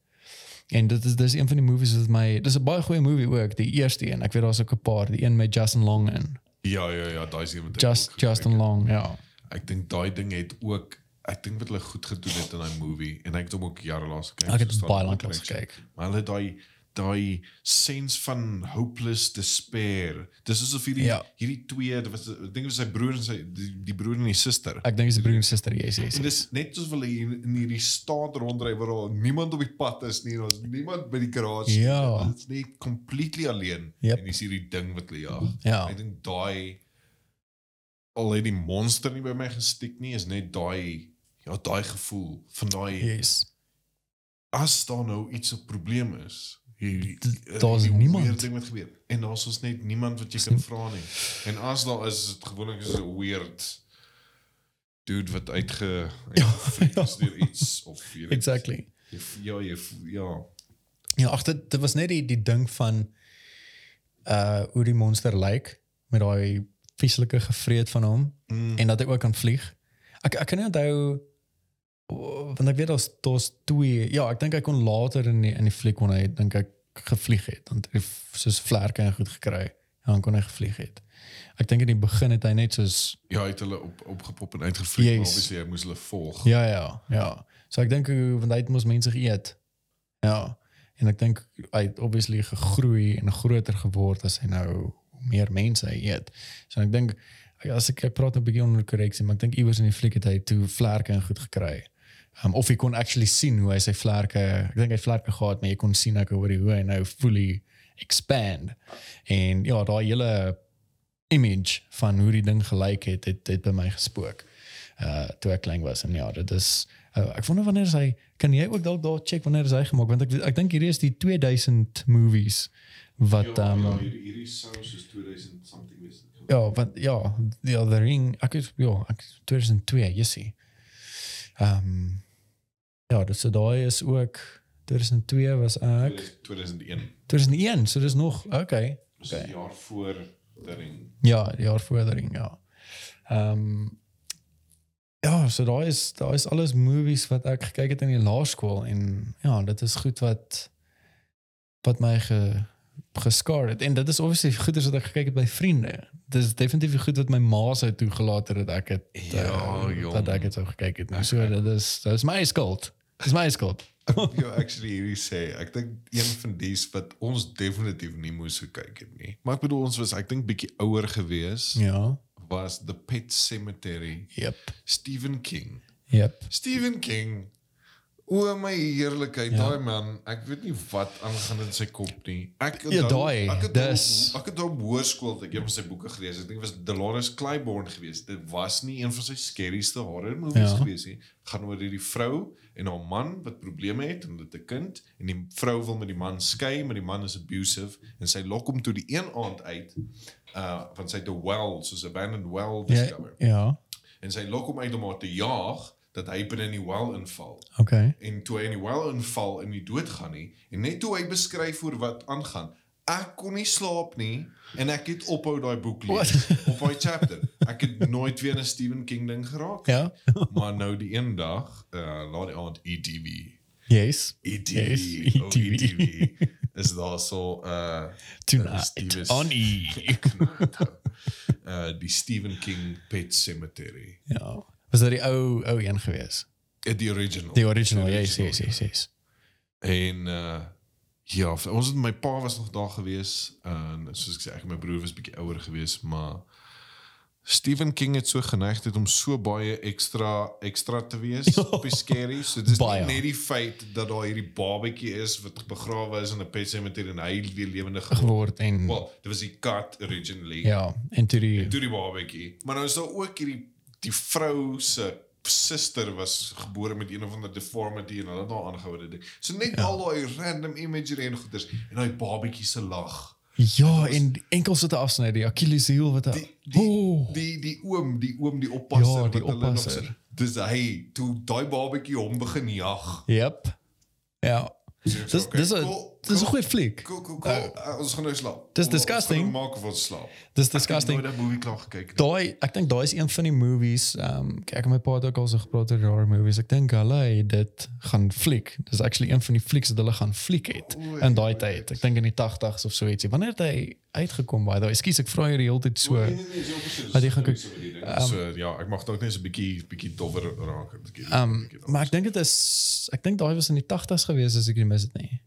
En dit is dis een van die movies wat my dis 'n baie goeie movie ook, die eerste een. Ek weet daar's ook 'n paar, die een met Justin Long in. Ja, ja, ja, daai is een ek Just Justin. Long, ja. Ek dink daai ding het ook ek dink wat hulle goed gedoen het in daai movie en ek het hom ook jare laas gekyk. Ek het so baie lank lank gekyk. Maar hulle daai daai sens van hopeless despair. Dis asof hierdie Ja. hierdie twee, dit was ek dink dit was sy broer en sy die, die broer en die suster. Ek dink dis broer en suster, yes, yes. En dis net soos hulle hier in hierdie staat rondry waar al niemand op die pad is nie, daar's niemand by die garage nie. Ja. Dit is net completely alleen Yep. en dis hierdie ding wat hulle jag. Ja. Ek dink daai al het die monster nie by my gestiek nie, is net daai ja, daai gevoel van daai Yes. as daar nou iets 'n probleem is. Hier daar's niemand. weird ding wat gebeur. En daar's ons net niemand wat jy kan vra nie. En as daar is, is dit gewoonlik is 'n weird dude wat uitge uitgefreak is deur iets of weet, Exactly. jy- Ja, jy ja. Ja, ag dit dit was net die die ding van uh hoe die monster lyk met daai vieslike gevreet van hom Mm. en dat hy ook kan vlieg. Ek ek kan nie onthou want ek weet daar's daar's twee. Ja, ek dink hy kon later in die in die fliek kon hy dink ek gevlieg het want hy soos vlerke en goed gekry. Ja, dan kon hy gevlieg het. Ek dink in die begin het hy net soos Ja, hy het hulle op opgepop en maar Yes. obviously hy moes hulle volg. Ja, ja, ja. So ek dink want hy het mos mense geëet. Ja. En ek dink hy het obviously gegroei en groter geword as hy nou meer mense hy eet. So ek dink as ek ek praat 'n bietjie onder korreksie, maar ek dink iewers in die fliek het hy toe vlerke en goed gekry. Um, of jy kon actually sien hoe hy sy vlerke, ek dink hy vlerke gehad, maar jy kon sien ek hoor hoe hy nou fully expand. En ja, daai hele image van hoe die ding gelyk het, het het by my gespook. Uh toe ek klein was en ja, dit is uh, ek wonder wanneer hy kan jy ook dalk daar check wanneer hy gemaak want ek ek dink hierdie is die 2000 movies wat um ja, hierdie hierdie sou soos 2000 something wees. ja wat ja die other ring ek is ja ek 2002 jy sien. Um ja, dis so daai is ook 2002 was ek 2001. 2001, so dis nog okay. Dis Okay. 'n jaar voor die ring. Ja, jaar vordering, ja. Ehm um, ja, so daar is daar is alles movies wat ek gekyk het in die laerskool en ja, dit is goed wat wat my ge geskaar het en dit is obviously goeders wat ek gekyk het by vriende. Dit is definitief goed wat my ma sou toegelaat het dat ek het Ja, jong. dat ek het so gekyk het. Nou, so dit is dit is my skuld. Dis my skuld. Ja, actually hierdie sê, ek dink een van dies wat ons definitief nie moes gekyk het nie. Maar ek bedoel ons was ek dink bietjie ouer gewees Ja. was The Pet Cemetery. Yep. Stephen King. Yep. Stephen King. O my heerlikheid, Ja. daai man, ek weet nie wat aangaan in sy kop nie. Ek Ja, daai, ek het dis- hom- ek het op hoërskool ek het van sy boeke gelees. Ek dink dit was Dolores Claiborne geweest. Dit was nie een van sy scarieste horror movies Ja. geweest nie. Gaan oor hierdie vrou en haar man wat probleme het en dit 'n kind en die vrou wil met die man skei, maar die man is abusive en sy lok hom toe die een aand uit uh want sy het 'n well, soos 'n abandoned well Ja. discover. Ja. En sy lok hom uit om haar te jaag dat hy binne in die well inval Okay. en toe hy in die well inval en nie doodgaan nie en net toe hy beskryf oor wat aangaan ek kon nie slaap nie en ek het ophou daai boek lees op daai chapter ek het nooit weer 'n Stephen King ding geraak Ja. maar nou die een dag uh laat die aand ETV Yes. ETV Yes, oh, ETV. ETV is daar so uh Tonight Stevens- on E. uh die Stephen King Pet Cemetery Ja. Was dit die ou ou een gewees? Uh, die original Die original, original, yes, yes, yes. En uh ja, ons het my pa was nog daar gewees en soos ek sê ek en my broer was bietjie ouer gewees, maar Stephen King het so geneig het om so baie ekstra ekstra te wees op die scary. So dis Baie. nie net die feit dat daar hierdie babatjie is wat begrawe is in 'n pet cemetery en hy weer lewendig geword. En Well, dit was die kat originally. ja, en toe die Toe die babatjie. Maar nou is daar ook hierdie die vrou se suster was gebore met een of ander deformity en hulle het haar aangehou dit. So net ja. al daai random imagery en goeders en daai babatjie se lag. Ja, en die enkels wat afsny, die Achilles heel wat Die die, oh, die die oom, die oom die oppasser Ja, die wat hulle nog oppasser. Dis hy toe daai babatjie hom begin jag. Yep. Ja. So Dis sê, dis 'n "Cool." Dis 'n goeie fliek. Cool, cool, cool. Uh, ons gaan nou slaap. Dis disgusting. Ons maak ons slaap. Dis Ek het disgusting. nooit movie klaar gekyk. Daai ek dink daai is een van die movies. Ehm um, ek het my pa het ook al so gepraat oor horror movies. Ek dink hulle het dit gaan fliek. Dis actually een van die flieks wat hulle gaan fliek het Oei, in daai tyd. Ek dink in die 80s of so ietsie. Wanneer het hy uitgekom by daai? Ekskuus, ek vra jy die hele tyd so. Nee, nee, nee. Wat jy gaan kyk. Ding. so ja, ek mag dalk net so 'n bietjie bietjie dowwer raak. Ehm um, maar ek dink dit is ek dink daai was in die 80s gewees as ek nie mis dit nie.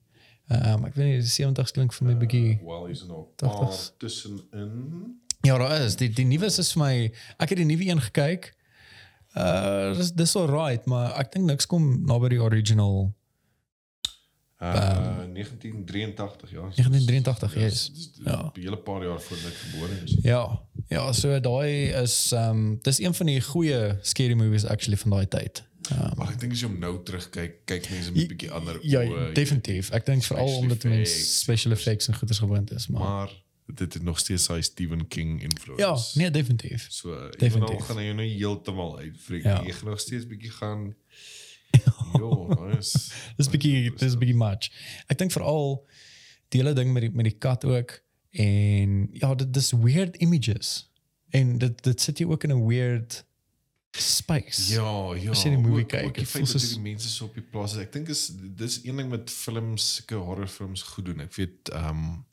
Um, ek weet nie die 70s klink vir my bietjie Wel, hier's nog 'n 80s. paar tussenin. Ja, daar is. Die die nuwe is vir my ek het die nuwe een gekyk. Uh dis dis alright, maar ek dink niks kom naby die original Uh 1983 ja. 1983, Ja, yes. dis- dis Ja. 'n hele paar jaar voor ek gebore is. Ja. Ja, so daai is ehm um, dis een van die goeie scary movies actually van daai tyd. Ehm Maar ek dink as jy hom nou terugkyk, kyk mense met 'n bietjie ander ja, oë. definitief. Ek dink veral omdat mense special effects en goeders gewoond is, maar, Maar dit het nog steeds hy Stephen King influence. ja, nee, definitief. So, Definitief. definitief gaan hy jou nou heeltemal uitfreek. Ja. Ja. Jy gaan nog steeds bietjie gaan Jo, nice. Dis bietjie dis bietjie much. Ek dink veral die hele ding met die met die kat ook en ja, dit dis weird images. En dit dit sit jy ook in 'n weird space. Ja, ja. As jy die movie ook- kyk, dit voel soos- die mense so op die plaas is. Ek dink is dis een ding met films, sulke horrorfilms goed doen. Ek weet ehm um,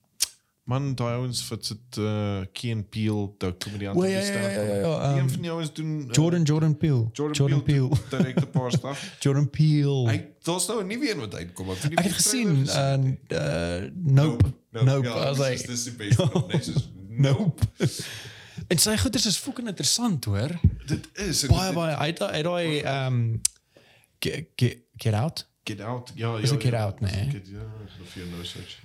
man daai ouens wat sit uh and Peele, daai komediant. O, ja, ja, ja, ja, ja, ja, Een ehm, van die ouens doen uh, Jordan Jordan Peele. Jordan, Jordan Peele Peele. direk 'n paar stuff. Jordan Peele. Hy daar's nou 'n nuwe een wat uitkom. Ek, Ek het gesien en uh nope. Nope. Ja, I was like dis die beste film. Net soos nope. En sy goeders is fucking interessant hoor. Dit is Baie baie hy het daai ehm get, get get out. Get Out. Ja, Is ja. het Get ja, Out, nee? Get, ja, gaan vir jou nou search.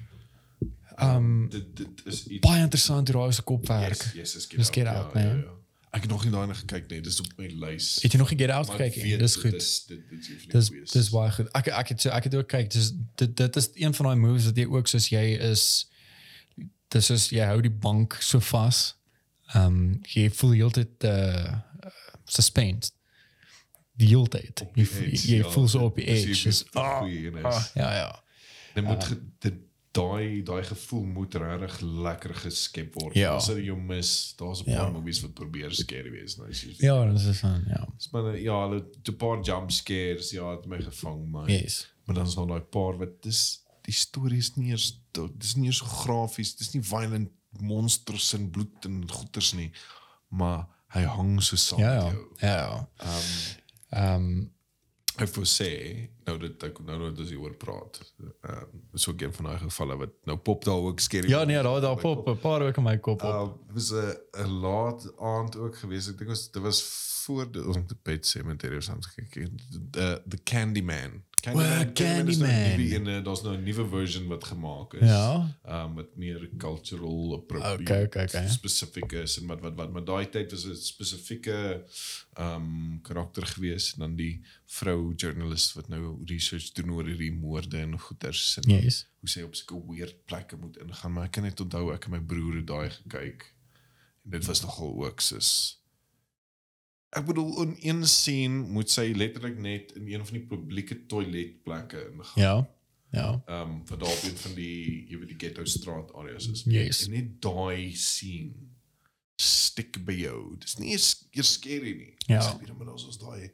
Um Dit dit is iets baie interessant hoe daai se kop werk. Yes, yes, is Get Out. Get Out, ja, nee. ja, ja. Ek het nog nie daarna gekyk nie. Dis op my lys. Het jy nog 'n Get Out gekyk? weet Dis goed. Dis dit dit is Dis dis baie goed. Ek ek het ek het ook kyk. Dis dit dit is een van daai moves wat jy ook soos jy is dis is jy hou die bank so vas. Ehm um, jy voel heeltyd uh suspense. Die hele tyd. Jy, die edge, jy ja, voel so dit- op die edge. die Dis ah, ah, ja ja. Dit moet ge- dit daai daai gevoel moet regtig lekker geskep word. Ja. As jy mis, daar's 'n paar Ja. movies wat probeer scary wees. Nou, jy Ja, dis is dan ja. Dis maar ja, hulle 'n paar jump scares, ja, het my gevang, maar Yes. maar dan is nog daai paar wat dis die storie is nie eers dis nie eers so grafies, dis nie violent monsters en bloed en goeters nie, maar hy hang so saam Ja met ja. jou. Ja. ja. Um Ehm ek wil sê nou dat ek nou nou dis oor praat. Ehm um, so een van daai gevalle wat nou pop daar ook scary. ja nee, daar daar pop 'n paar ook in my kop op. Uh, was 'n 'n laat aand ook geweest. Ek dink ons dit was voor die ons die Pet Cemetery of gekyk. The the Candyman. Well, is nou Candyman. een, eh, daar's nou 'n nuwe version wat gemaak is. Ja. Um wat meer cultural appropriate Okay, okay, okay. spesifiek is en wat wat wat maar daai tyd was 'n spesifieke um karakter geweest en dan die vrou journalist wat nou research doen oor hierdie moorde en goeters en Yes. hoe sy op sulke weird plekke moet ingaan maar ek kan net onthou ek en my broer het daai gekyk en dit was nogal ook soos ek bedoel in een scene moet sy letterlik net in een van die publieke toiletplekke ingaan Ja. Ja. ehm um, wat daar op een van die jy weet die ghetto straat areas is Yes. en net daai scene stik by jou dis nie eens eers scary nie Ja. Dis weer maar ons daai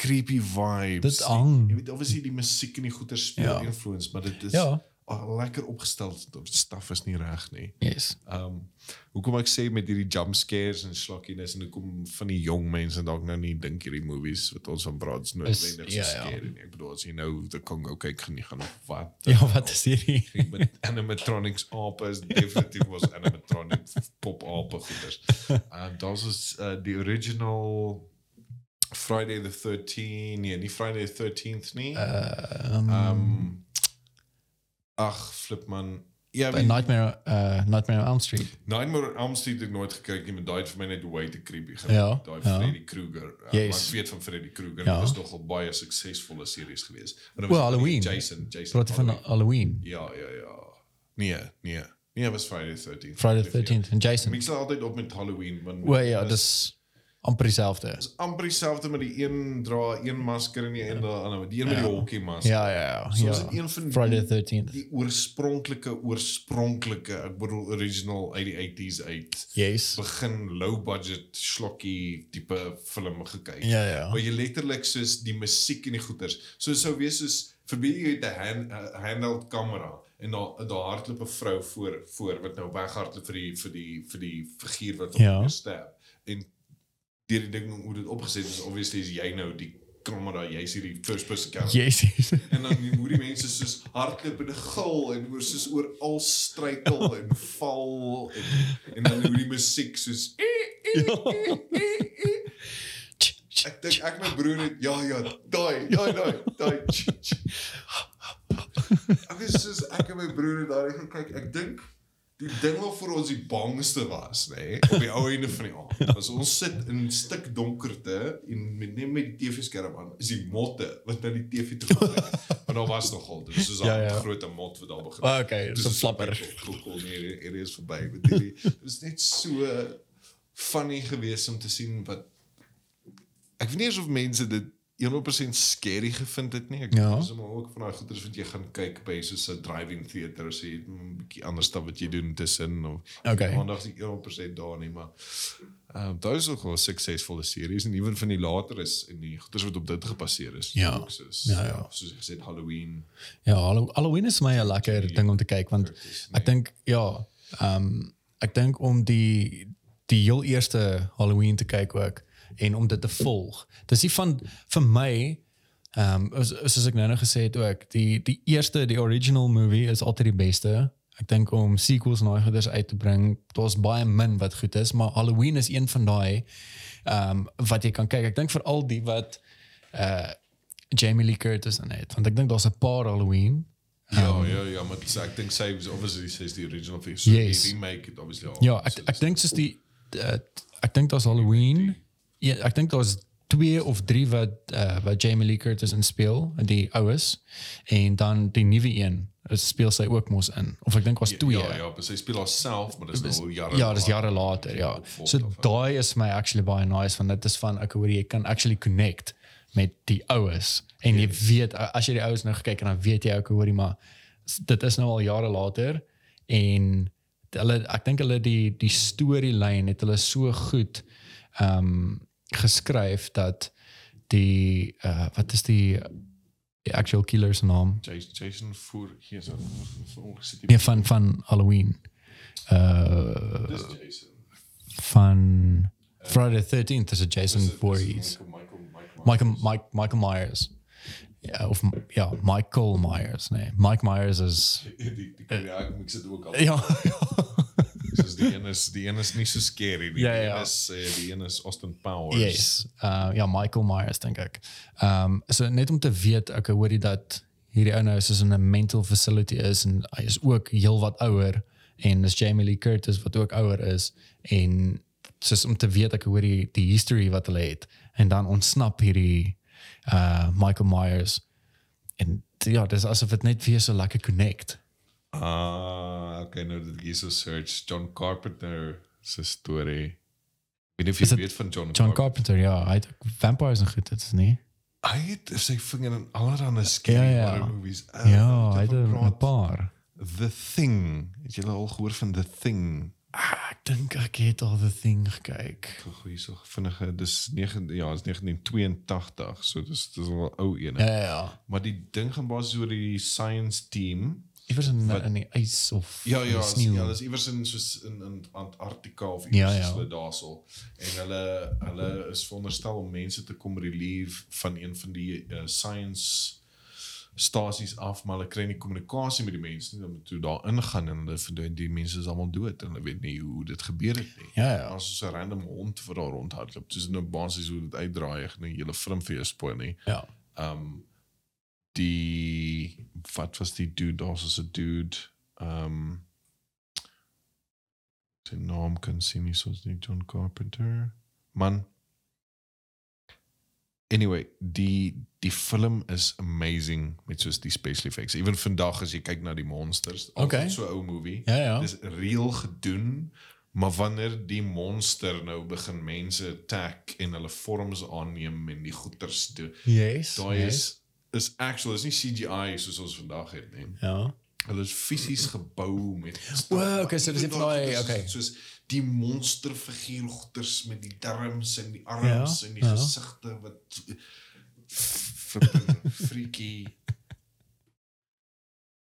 creepy vibes Dit hang. jy weet obviously die musiek en die goeie speel Ja. influence maar dit is Ja. Lekker opgestel die staf is nie reg nie Yes. Ehm um, hoekom ek sê met hierdie jump scares en slakkiness en hoekom van die jong mense dalk nou nie dink hierdie movies wat ons van praat is noodwendig so ja, ja. scary nie. Ek bedoel as jy nou the Congo kyk gaan jy gaan of wat. Ja, wat is hierdie? met animatronics ape is definitief was animatronic pop ape goeders. Ehm daar's is uh, die original Friday the 13th, nee, nie Friday the 13th nie. Ehm Ehm ag, flip man. Ja, wie- Nightmare uh Nightmare on Elm Street. Nightmare on Elm Street het ek nooit gekyk nie, maar daai het vir my net way te creepy Ja, geraak. Daai ja. Freddy Krueger. Uh, Yes. Maar ek weet van Freddy Krueger, Ja. ja. dit is nogal baie suksesvolle series geweest. En dit was Halloween. Jason, Jason. Praat van Halloween. Ja, ja, ja. Nee, nee. Nee, was Friday the 13th. Friday the 13th en Jason. Ek sal altyd op met Halloween want Wel ja, dis amper dieselfde. is amper dieselfde met die een dra een masker en die een daar ander, die een met die hockey masker. Ja, ja, ja. So is ja. dit een van Friday die, the 13th. die oorspronklike oorspronklike, ek bedoel original uit die 80s uit. Yes. Begin low budget slokkie tipe film gekyk. Ja, ja. Waar jy letterlik soos die musiek en die goeters. So sou wees soos verbeel jy het 'n hand, a handheld kamera en daar daar hardloop 'n vrou voor voor wat nou weghardloop vir die vir die vir die figuur wat op Ja. ja. sterf. En deur die ding hoe dit opgeset is, obviously is jy nou die kamera, jy's hierdie first person camera. Jezus. En dan hoe die mense soos hardloop en gil en oor soos oor al struikel en val en en dan hoe die musiek soos Ek dink ek my broer het ja ja, daai, daai daai, daai. Ek is soos ek en my broer het daai gekyk. Ek dink die ding wat vir ons die bangste was, nê, nee, op die ou einde van die aand. As ons sit in 'n stuk donkerte en met net met die TV-skerm aan, is die motte wat na die TV toe kom. Maar daar was nogal, dit is soos 'n Ja, ja, groot mot wat daar begin. Ah, okay, dis 'n flapper. Cool, nee, hier is verby. Dit is net so funny geweest om te sien wat ek weet nie of mense dit 100% scary gevind het nie. Ek Ja. is maar ook van daai goeders wat jy gaan kyk by soos 'n driving theater as jy 'n bietjie ander stuff wat jy doen tussen of Okay. aandag is nie 100% daar nie, maar ehm um, daar is ook wel suksesvolle series en ewen van die later is en die goeders wat op dit gebaseer is. Ja. ook soos Ja, ja. soos ek gesê Halloween. Ja, Hallo- Halloween is my 'n lekker ding om te kyk want Curtis, ek dink ja, ehm um, ek dink om die die heel eerste Halloween te kyk ook en om dit te volg. Dis nie van vir my ehm um, soos ek nou nou gesê het ook, die die eerste die original movie is altyd die beste. Ek dink om sequels en daai goeders uit te bring, daar's baie min wat goed is, maar Halloween is een van daai ehm um, wat jy kan kyk. Ek dink veral die wat uh Jamie Lee Curtis in het, want ek dink daar's 'n paar Halloween Ja, ja, ja, maar sy- ek dink sy was obviously sy is die original face. So Yes. die remake het obviously al. Ja, ek ek dink soos die uh, ek dink daar's Halloween. Ja, ek dink daar's twee of drie wat uh, wat Jamie Lee Curtis in speel, die oues en dan die nuwe een is speel sy ook mos in. Of ek dink was twee. Ja, ja, sy speel haarself, maar dis nou jare. Ja, dis jare later, ja. So daai is my actually baie nice want dit is van ek hoor jy kan actually connect met die oues en jy weet as jy die oues nou gekyk en dan weet jy ook hoor jy maar dit is nou al jare later en hulle ek dink hulle die die storielyn het hulle so goed ehm um, geskryf dat die uh, wat is die die actual killer se naam Jason, Jason voor hier so ongesit. nee van van Halloween uh Dis Jason. van Friday the 13th is a Jason Voorhees. Michael, Michael, Michael. Michael Mike Michael Myers. Ja, of ja, Michael Myers, nee. Mike Myers is Die die ja, ek mix dit ook al. ja. Soos die een is die een is nie so scary nie. Ja, Die ja. een is eh, die een is Austin Powers. yes. Uh ja, Michael Myers dink ek. Ehm um, so net om te weet ek hoor jy dat hierdie ou nou soos in 'n mental facility is en hy is ook heelwat ouer en dis Jamie Lee Curtis wat ook ouer is en soos om te weet ek hoor die, die history wat hulle het en dan ontsnap hierdie uh Michael Myers en ja, dis asof dit net weer so lekker connect. Ah, okay, nou ek hier so search John Carpenter se storie. Ek weet nie of Is jy dit weet van John, John Carpenter, ja, hy het vampires en goed, dit is nie. Hy het sy vinger in allerlei scary Ja, ja. horror movies. Uh, Ja, hy het 'n paar. The Thing. Het jy al gehoor van The Thing? Ah, ek dink ek het al the thing gekyk. Goeie so vinnige dis 9 ja, is 1982. So dis dis 'n ou een. Ja, ja, ja. Maar die ding gaan basies oor die science team. Iewers in in die ys of Ja ja, die is, sneeu. ja, dis iewers in soos in in Antarktika of iewers ja. ja, hulle daarsel. En hulle hulle is veronderstel om mense te kom relieve van een van die uh, science stasies af, maar hulle kry nie kommunikasie met die mense nie. Dan moet toe daar ingaan en hulle vind die mense is almal dood en hulle weet nie hoe dit gebeur het nie. Ja, ja. As so 'n random hond wat daar rondhardloop. Dis nou basies hoe dit uitdraai, ek nie hele film vir jou spoil nie. Ja. um die wat was die dude daar's is 'n dude um sy naam kan sien nie soos nie John Carpenter man anyway die die film is amazing met soos die special effects even vandag as jy kyk na die monsters Okay. so 'n ou movie Ja, ja. dis reël gedoen Maar wanneer die monster nou begin mense attack en hulle vorms aanneem en die goeters doen, Yes. daai yes. is is actual, is nie CGI soos ons vandag het nie. Ja. Hulle is fisies gebou met Wow, okay, so dis van daai- okay. soos die monsterfiguur goeters met die darms en die arms Ja, en die ja. gesigte wat freaky.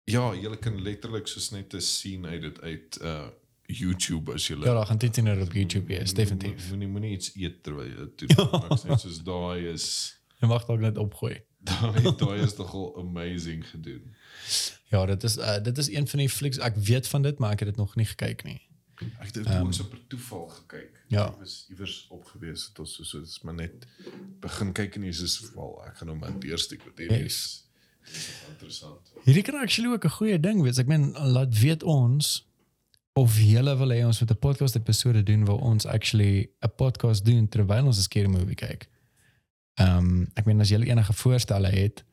Ja, jy kan letterlik soos net 'n scene uit dit uit uh YouTube as jy Ja, daar gaan dit in op YouTube wees, definitief. Moenie moenie iets eet terwyl jy dit doen. Ja. Ek sê soos daai is Jy mag dalk net opgooi. daai daai is nogal amazing gedoen. Ja, dit is uh, dit is een van die flicks. Ek weet van dit, maar ek het dit nog nie gekyk nie. Ek het dit um, ook so per toeval gekyk. Ja. Ek was iewers opgewees het ons so so dis maar net begin kyk en dis is wel ek gaan nou maar deursteek wat hierdie Yes. is. Dis Interessant. Hierdie kan actually ook 'n goeie ding wees. Ek meen laat weet ons of julle wil hê ons moet 'n podcast episode doen waar ons actually 'n podcast doen terwyl ons 'n scary movie kyk. Ehm um, ek meen as julle enige voorstelle het,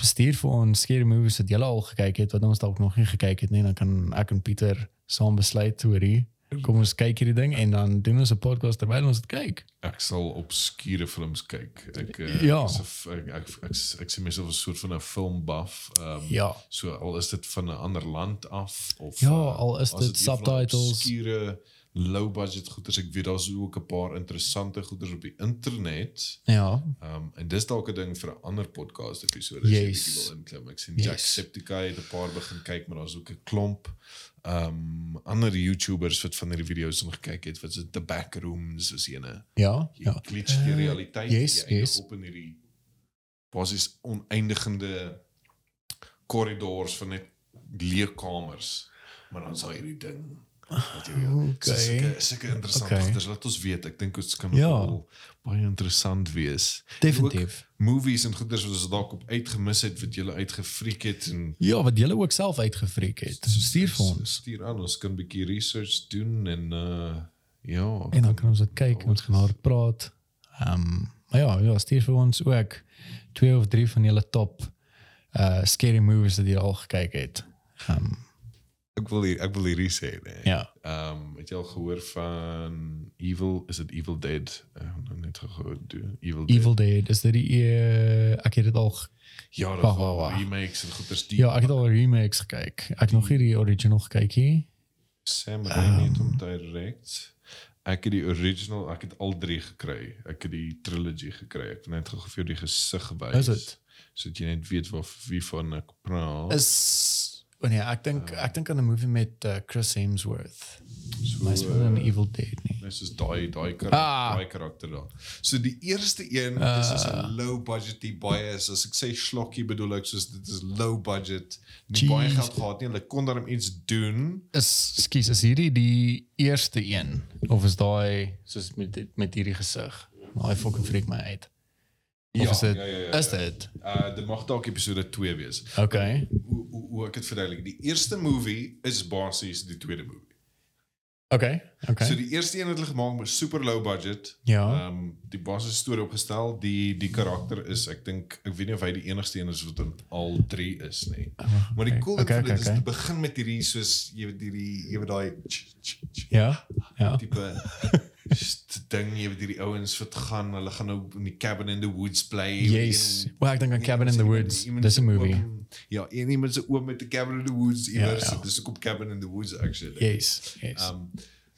stuur vir ons scary movies wat julle al gekyk het wat ons dalk nog nie gekyk het nie, dan kan ek en Pieter saam besluit oor hier. Kom ons kyk hierdie ding en dan doen ons 'n podcast terwyl ons dit kyk. Ek sal obskure films kyk. Ek uh, Ja. is f- ek ek ek, ek, ek sien myself as 'n soort van 'n filmbuff. Ehm Ja. so al is dit van 'n ander land af of Ja, al is as dit subtitles. Obskure low budget goeders. Ek weet daar's ook 'n paar interessante goeders op die internet. Ja. Um, en dis dalk 'n ding vir 'n ander podcast episode as jy Yes. bietjie wil inklim. Ek sien Yes. Jacksepticeye het 'n paar begin kyk, maar daar's ook 'n klomp um ander YouTubers wat van hierdie video's om gekyk het wat se The Backrooms is ene. Ja. Jy Ja. glitch die realiteit yes, jy yes. op in hierdie basies oneindigende korridors van net leerkamers. Maar dan sal hierdie ding jy Okay. so sulke sulke interessante Okay. goeders laat ons weet. Ek dink dit kan Ja. baie interessant wees. Definitief. Ook movies en goeders wat ons dalk op uitgemis het wat jy uitgefriek het en Ja, wat julle ook self uitgefreek het. So stuur vir ons. Stuur aan, ons kan 'n bietjie research doen en uh ja, En dan kan ons dit kyk, ons gaan oor praat. Ehm um, maar ja, ja, stuur vir ons ook twee of drie van julle top uh scary movies wat jy al gekyk het. Ehm um, ek wil hier, ek wil hierdie sê nee. ja. Ehm um, het jy al gehoor van Evil is it Evil Dead? Ek het nog net gehoor. Evil Dead. Evil Dead is dit die uh, ek het dit al Ja, dat Wag, wel wag, wag. remakes en goeders die Ja, ek het al remakes gekyk. Ek het nog nie die original gekyk nie. Sam Raimi het Ehm. hom direk. Ek het die original, ek het al drie gekry. Ek het die trilogy gekry. Ek het net gou vir die gesig wys. Is dit? Sodat jy net weet waar wie van ek praat. Is Oh nee, ek dink ek dink aan 'n movie met uh, Chris Hemsworth. so, My speel in Evil Dead nie. Dis is daai daai karakter, Ah. daai karakter daar. So die eerste een is soos 'n low budget baie is as ek sê slokkie bedoel ek soos dit is low budget. Nie baie Jeez. geld gehad nie. Hulle kon daarom iets doen. Is skus, is hierdie die eerste een of is daai soos met dit- met hierdie gesig? Daai fucking freak my uit. Of Ja, is dit ja, ja, ja, is ja. dit? Uh dit mag dalk episode 2 wees. Okay. Hoe hoe, hoe ek dit verduidelik. Die eerste movie is basies die tweede movie. Okay. Okay. So die eerste een het hulle gemaak met super low budget. ja. Ehm um, die basis storie opgestel. Die die karakter is ek dink ek weet nie of hy die enigste een is wat in al 3 is nie. Maar die cool ding Okay, dit okay, is okay. te begin met hierdie soos jy weet hierdie jy weet daai ja. Ja. tipe ding jy weet hierdie ouens wat gaan hulle gaan nou in die cabin in the woods bly. Yes. Well, ek dink aan Cabin in the Woods. Dis 'n movie. Ja, en iemand se oom met 'n cabin in the woods Ja, iewers. ja. Dis ook op cabin in the woods actually. Yes. Yes. Um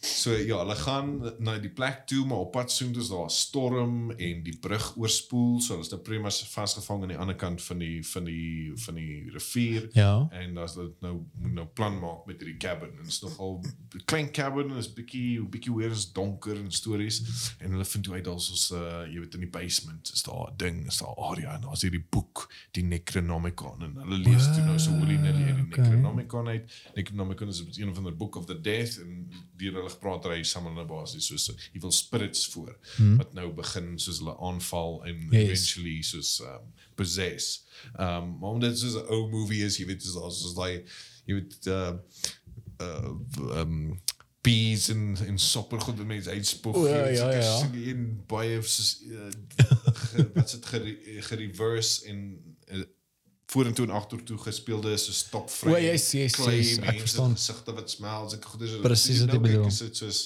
so ja, hulle gaan na die plek toe, maar op pad soontoe is daar 'n storm en die brug oorspoel, so hulle is nou premas vasgevang aan die ander kant van die van die van die rivier. ja. En as dit nou moet nou plan maak met hierdie cabin en is nogal klein cabin en is bietjie bietjie weer is donker en stories en hulle vind toe uit daar's ons uh jy weet in die basement is daar 'n ding is daar area en daar's hierdie boek die Necronomicon en hulle lees toe nou so nilly die okay. Necronomicon uit Necronomicon is een van die book of the death en deur hulle gepraat ry samel nou basies soos evil spirits voor hmm. wat nou begin soos hulle aanval en Yes. eventually soos um, possess. Um maar omdat dit soos 'n ou movie is, jy weet dis daar's soos daai jy weet uh uh um bees en en sopper goed wat mense uitspoeg. O, ja, ja, ja. sulke een baie soos uh, ge, wat is dit gere- gereverse en uh, vorentoe en agtertoe gespeelde so stopvry. O, yes, yes, klei yes, ek mense, verstaan. Gesigte wat smel, sulke goeie so. Presies wat nou jy kyk, bedoel. is dit soos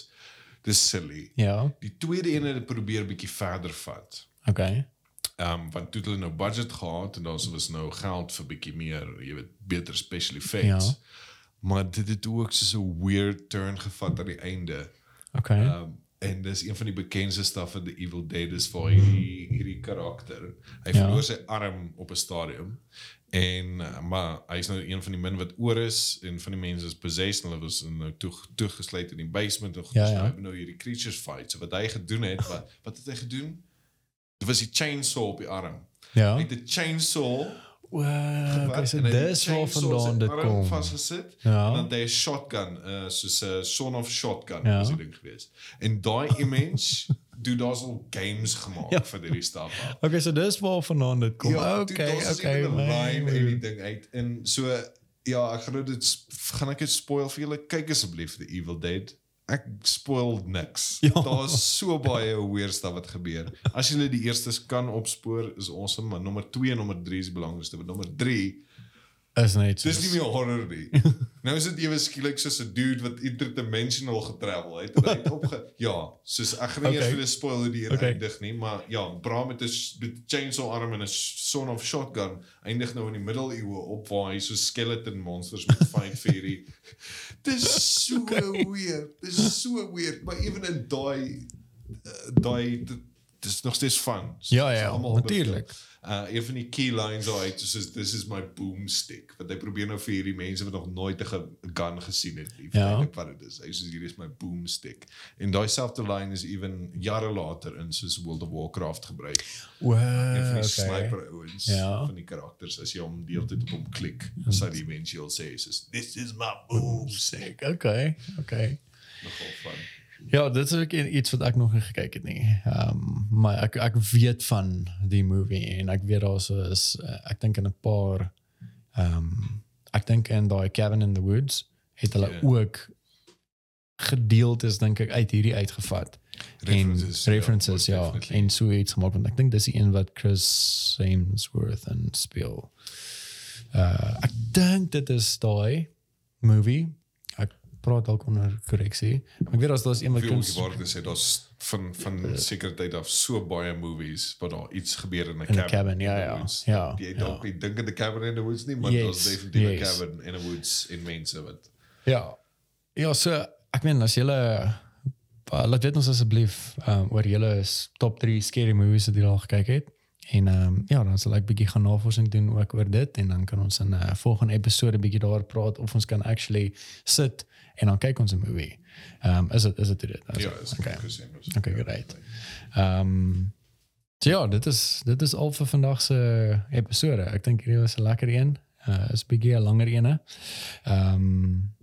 dis silly. Ja. Die tweede ene het probeer bietjie verder vat. Okay. Ehm um, want toe het hulle nou budget gehad en daar was nou geld vir bietjie meer, jy weet, beter special effects. Ja. Maar dit het ook so 'n weird turn gevat aan die einde. Okay. Ehm um, en dis een van die bekendste stuff in The Evil Dead is vir hierdie hierdie karakter. Hy Ja. verloor sy arm op 'n stadium. En uh, maar hy's nou een van die min wat oor is en van die mense is possessed hulle was nou toe toegesluit in die basement en Ja, ja, ja. ja. nou hierdie creatures fight. So wat hy gedoen het, wat wat het hy gedoen? Dit was die chainsaw op die arm. ja. Hy het die chainsaw Wow, dis waar vandaan dit kom. vasgesit Ja. en dan hy 'n shotgun, uh, soos 'n son of shotgun Ja. was die ding geweest. En daai image doen daar's al games gemaak Ja. vir hierdie stuff. Okay, so dis waar vandaan dit kom. Ja, okay, toe, okay. My- en die ding uit. En so ja, ek gaan nou dit gaan ek dit spoil vir julle. Kyk asseblief The Evil Dead. Ek spoil niks. Ja. Daar's so baie weird stuff wat gebeur. As julle die eerstes kan opspoor, is awesome, maar nommer 2 en nommer 3 is belangrikste. Want nommer 3 is net Dis nie meer horror nie. nou is dit ewe skielik soos 'n dude wat interdimensional getravel het. En hy het opge Ja, soos ek gaan nie Okay. eers vir die spoil hoe die hier Okay. eindig nie, maar ja, Bram met 'n met 'n chainsaw arm en 'n son of shotgun eindig nou in die middeleeue op waar hy so skeleton monsters met vir hierdie. Dis so weird. Dis so weird, maar even in daai uh, daai dis nog steeds fun. So, Ja, ja, almal natuurlijk. Uh een van die key lines daar uit soos this is my boomstick. Want hy probeer nou vir hierdie mense wat nog nooit 'n gun gesien het nie. Ja. Verduidelik wat dit is. Hy sê hier is my boomstick. En daai selfde line is even jare later in soos World of Warcraft gebruik. Wow, Een van die okay. sniper ouens Ja. van die karakters as jy hom deeltyd op hom klik, dan sal hy eventueel sê soos this is my boomstick. Okay, okay. Nogal fun. Ja, dit is ook iets wat ek nog nie gekyk het nie. Ehm um, maar ek ek weet van die movie en ek weet daar is uh, ek dink in 'n paar ehm um, ek dink in daai Cabin in the Woods het hulle Ja. ook gedeeltes dink ek uit hierdie uitgevat. References, en ja, references ja, definitely. en so iets gemaak want ek dink dis die een wat Chris Hemsworth en speel. Uh ek dink dit is daai movie. Praat dalk onder korreksie. Maar ek weet as daar's een wat ook waar gesê daar's van van sekuriteit af so baie movies waar daar iets gebeur in 'n In cabin. cabin, ja, in ja, woods. ja, Jy ja. dalk nie dink aan 'n cabin in the woods nie, maar Yes, daar's definitief 'n yes. cabin in the woods en mense wat Ja. Ja, so ek meen as julle uh, laat weet ons asseblief um, oor julle top 3 scary movies wat julle al gekyk het. En ehm um, ja, dan sal ek bietjie gaan navorsing doen ook oor dit en dan kan ons in 'n uh, volgende episode bietjie daar praat of ons kan actually sit en dan kyk ons 'n movie. Ehm um, is dit is dit dit? Ja, is okay. gesê. Okay, great. Ehm um, so ja, dit is dit is al vir vandag se episode. Ek dink hierdie was 'n lekker een. Uh is 'n bietjie 'n langer een. Ehm um,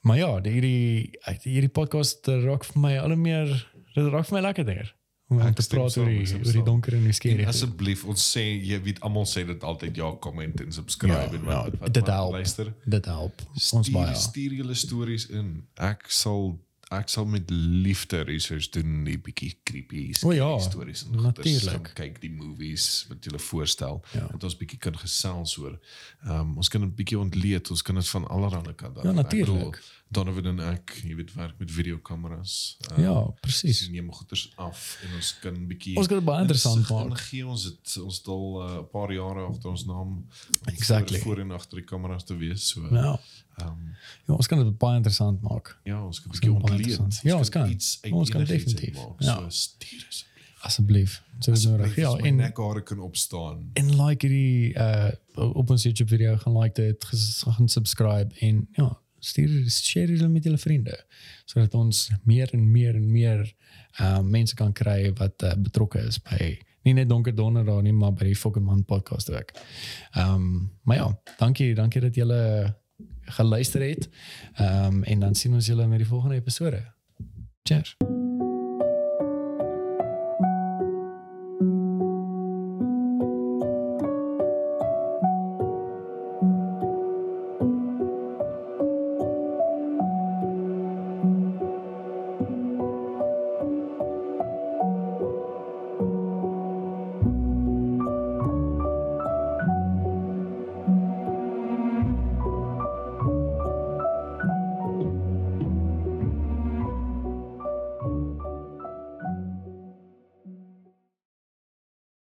maar ja, die hierdie hierdie podcast raak vir my al meer dit raak vir my lekkerder om Ek te praat oor die oor die donker en. En asseblief ons sê jy weet almal sê dit altyd ja, comment en subscribe Ja, en ja, wat, wat, dit wat help. luister. Dit help ons Stuur, baie. stuur julle stories in. Ek sal ek sal met liefde research doen die bietjie creepy O ja, stories en. Gaan kyk die movies wat julle voorstel Ja. dat ons bietjie kan gesels oor. Ehm um, ons kan 'n bietjie ontleed, ons kan dit van allerlei kante af. Ja, natuurlijk. bedoel, Donovan en ek, jy weet werk met videokameras. Ehm, Ja, Ons presies. neem goeders af en ons kan 'n bietjie Ons kan baie interessant maak. in gee ons het ons het al uh, 'n paar jare agter ons naam Exactly. voor, en agter die kameras te wees. So Ja. ehm Ja, ons kan dit baie interessant maak. ja, ons kan 'n bietjie interessant. Ja, ons kan. iets uit Ons kan definitief. Ja. So stuur asseblief. Asseblief. So is nodig. Ja, en nekhare kan opstaan. en like hierdie uh op ons YouTube video gaan like dit, gaan subscribe en ja, stuur share dit met julle vriende sodat ons meer en meer en meer uh mense kan kry wat uh, betrokke is by nie net donker donderdag nie, maar by die fucking man podcast ook. Ehm um, maar ja, dankie, dankie dat julle geluister het. Ehm um, en dan sien ons julle met die volgende episode. Cheers.